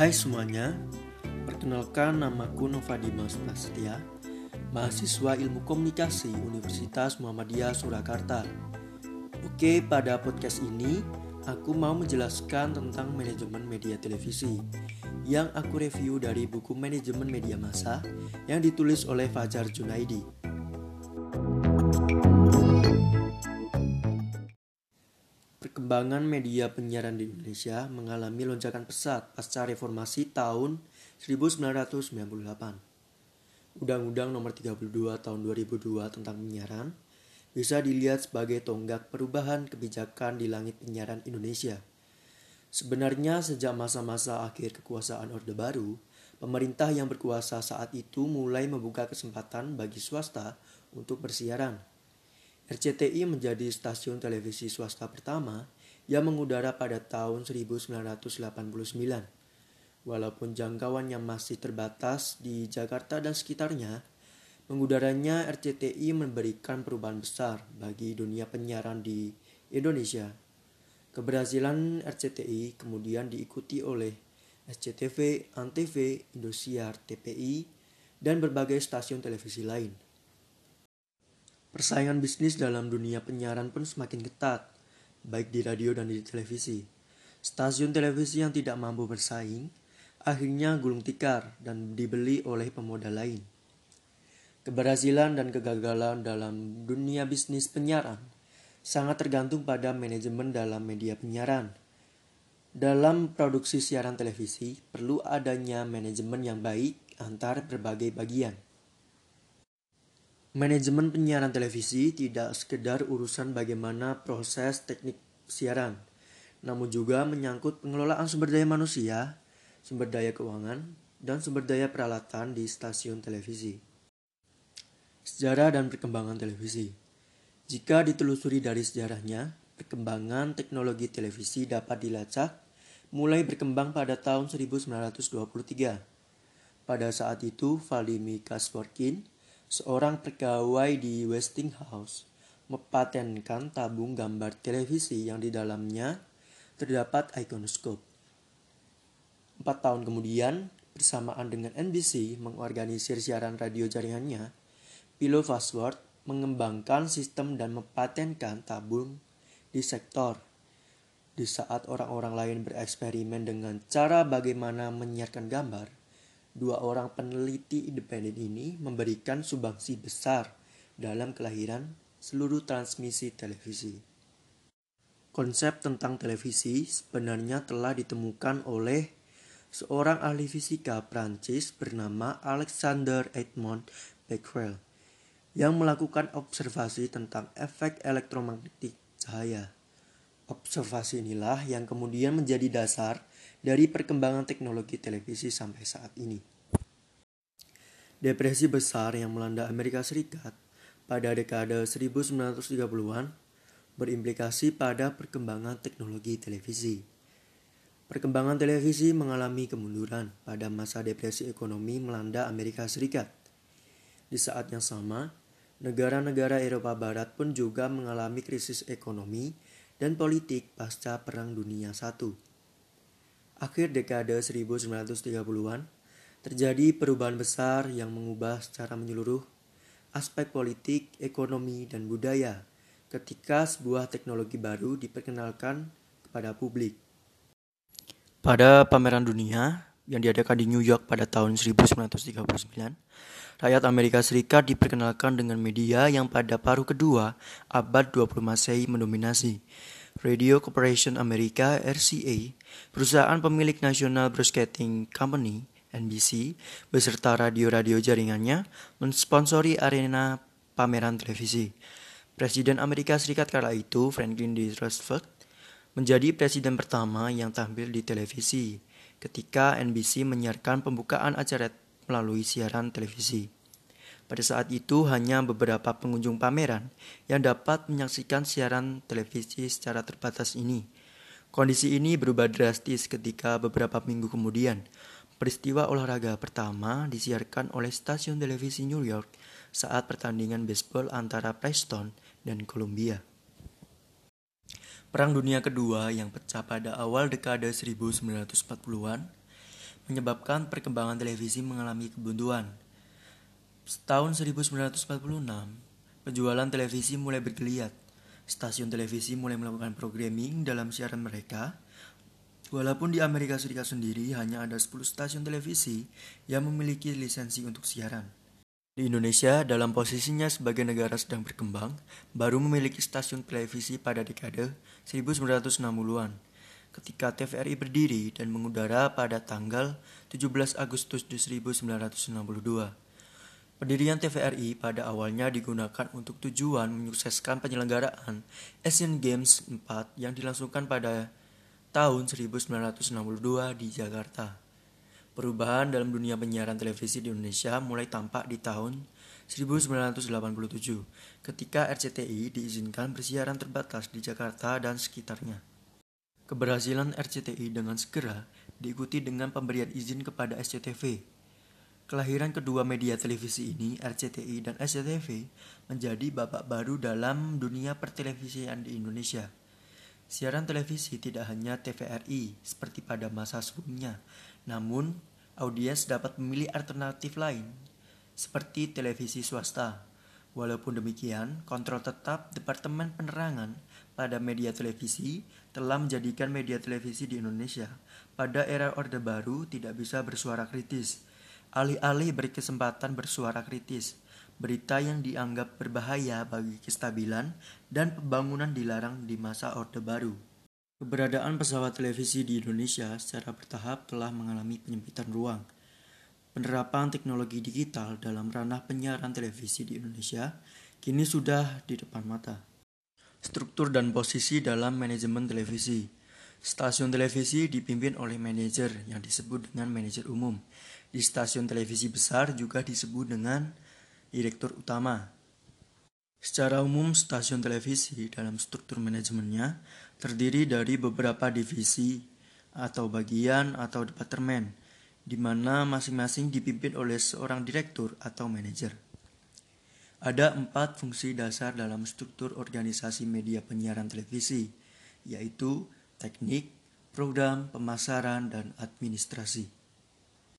Hai semuanya, perkenalkan namaku Nova Dimas Prasetya, mahasiswa Ilmu Komunikasi Universitas Muhammadiyah Surakarta. Oke, pada podcast ini aku mau menjelaskan tentang manajemen media televisi yang aku review dari buku Manajemen Media Massa yang ditulis oleh Fajar Junaidi. Perkembangan media penyiaran di Indonesia mengalami lonjakan pesat pasca reformasi tahun 1998. Undang-Undang Nomor 32 Tahun 2002 tentang penyiaran bisa dilihat sebagai tonggak perubahan kebijakan di langit penyiaran Indonesia. Sebenarnya sejak masa-masa akhir kekuasaan Orde Baru, pemerintah yang berkuasa saat itu mulai membuka kesempatan bagi swasta untuk bersiaran. RCTI menjadi stasiun televisi swasta pertama yang mengudara pada tahun 1989. Walaupun jangkauannya masih terbatas di Jakarta dan sekitarnya, mengudaranya RCTI memberikan perubahan besar bagi dunia penyiaran di Indonesia. Keberhasilan RCTI kemudian diikuti oleh SCTV, Antv, Indosiar, TPI, dan berbagai stasiun televisi lain. Persaingan bisnis dalam dunia penyiaran pun semakin ketat, baik di radio dan di televisi. Stasiun televisi yang tidak mampu bersaing akhirnya gulung tikar dan dibeli oleh pemodal lain. Keberhasilan dan kegagalan dalam dunia bisnis penyiaran sangat tergantung pada manajemen dalam media penyiaran. Dalam produksi siaran televisi, perlu adanya manajemen yang baik antar berbagai bagian. Manajemen penyiaran televisi tidak sekedar urusan bagaimana proses teknik siaran, namun juga menyangkut pengelolaan sumber daya manusia, sumber daya keuangan, dan sumber daya peralatan di stasiun televisi. Sejarah dan perkembangan televisi. Jika ditelusuri dari sejarahnya, perkembangan teknologi televisi dapat dilacak mulai berkembang pada tahun 1923. Pada saat itu, Vladimir Kasvorkin seorang pegawai di Westinghouse mepatenkan tabung gambar televisi yang di dalamnya terdapat ikonoskop. Empat tahun kemudian, bersamaan dengan NBC mengorganisir siaran radio jaringannya, Philo Farnsworth mengembangkan sistem dan mepatenkan tabung di sektor. Di saat orang-orang lain bereksperimen dengan cara bagaimana menyiarkan gambar, dua orang peneliti independen ini memberikan sumbangsi besar dalam kelahiran seluruh transmisi televisi. Konsep tentang televisi sebenarnya telah ditemukan oleh seorang ahli fisika Prancis bernama Alexander Edmond Becquerel yang melakukan observasi tentang efek elektromagnetik cahaya. Observasi inilah yang kemudian menjadi dasar dari perkembangan teknologi televisi sampai saat ini. Depresi besar yang melanda Amerika Serikat pada dekade 1930-an berimplikasi pada perkembangan teknologi televisi. Perkembangan televisi mengalami kemunduran pada masa depresi ekonomi melanda Amerika Serikat. Di saat yang sama, negara-negara Eropa Barat pun juga mengalami krisis ekonomi dan politik pasca Perang Dunia I akhir dekade 1930-an, terjadi perubahan besar yang mengubah secara menyeluruh aspek politik, ekonomi, dan budaya ketika sebuah teknologi baru diperkenalkan kepada publik. Pada pameran dunia yang diadakan di New York pada tahun 1939, rakyat Amerika Serikat diperkenalkan dengan media yang pada paruh kedua abad 20 Masehi mendominasi, Radio Corporation America RCA, perusahaan pemilik National Broadcasting Company NBC, beserta radio-radio jaringannya mensponsori arena pameran televisi. Presiden Amerika Serikat kala itu, Franklin D. Roosevelt, menjadi presiden pertama yang tampil di televisi ketika NBC menyiarkan pembukaan acara melalui siaran televisi. Pada saat itu hanya beberapa pengunjung pameran yang dapat menyaksikan siaran televisi secara terbatas ini. Kondisi ini berubah drastis ketika beberapa minggu kemudian peristiwa olahraga pertama disiarkan oleh stasiun televisi New York saat pertandingan baseball antara Preston dan Columbia. Perang Dunia Kedua yang pecah pada awal dekade 1940-an menyebabkan perkembangan televisi mengalami kebuntuan. Setahun 1946, penjualan televisi mulai bergeliat. Stasiun televisi mulai melakukan programming dalam siaran mereka. Walaupun di Amerika Serikat sendiri hanya ada 10 stasiun televisi yang memiliki lisensi untuk siaran. Di Indonesia, dalam posisinya sebagai negara sedang berkembang, baru memiliki stasiun televisi pada dekade 1960-an, ketika TVRI berdiri dan mengudara pada tanggal 17 Agustus 1962. Pendirian TVRI pada awalnya digunakan untuk tujuan menyukseskan penyelenggaraan Asian Games 4 yang dilangsungkan pada tahun 1962 di Jakarta. Perubahan dalam dunia penyiaran televisi di Indonesia mulai tampak di tahun 1987 ketika RCTI diizinkan bersiaran terbatas di Jakarta dan sekitarnya. Keberhasilan RCTI dengan segera diikuti dengan pemberian izin kepada SCTV. Kelahiran kedua media televisi ini, RCTI dan SCTV, menjadi babak baru dalam dunia pertelevisian di Indonesia. Siaran televisi tidak hanya TVRI seperti pada masa sebelumnya, namun, audiens dapat memilih alternatif lain, seperti televisi swasta. Walaupun demikian, kontrol tetap Departemen Penerangan pada media televisi telah menjadikan media televisi di Indonesia pada era Orde Baru tidak bisa bersuara kritis. Alih-alih berkesempatan bersuara kritis, berita yang dianggap berbahaya bagi kestabilan dan pembangunan dilarang di masa Orde Baru. Keberadaan pesawat televisi di Indonesia secara bertahap telah mengalami penyempitan ruang. Penerapan teknologi digital dalam ranah penyiaran televisi di Indonesia kini sudah di depan mata. Struktur dan posisi dalam manajemen televisi. Stasiun televisi dipimpin oleh manajer yang disebut dengan manajer umum. Di stasiun televisi besar juga disebut dengan direktur utama Secara umum, stasiun televisi dalam struktur manajemennya terdiri dari beberapa divisi atau bagian atau departemen, di mana masing-masing dipimpin oleh seorang direktur atau manajer. Ada empat fungsi dasar dalam struktur organisasi media penyiaran televisi, yaitu teknik, program, pemasaran, dan administrasi.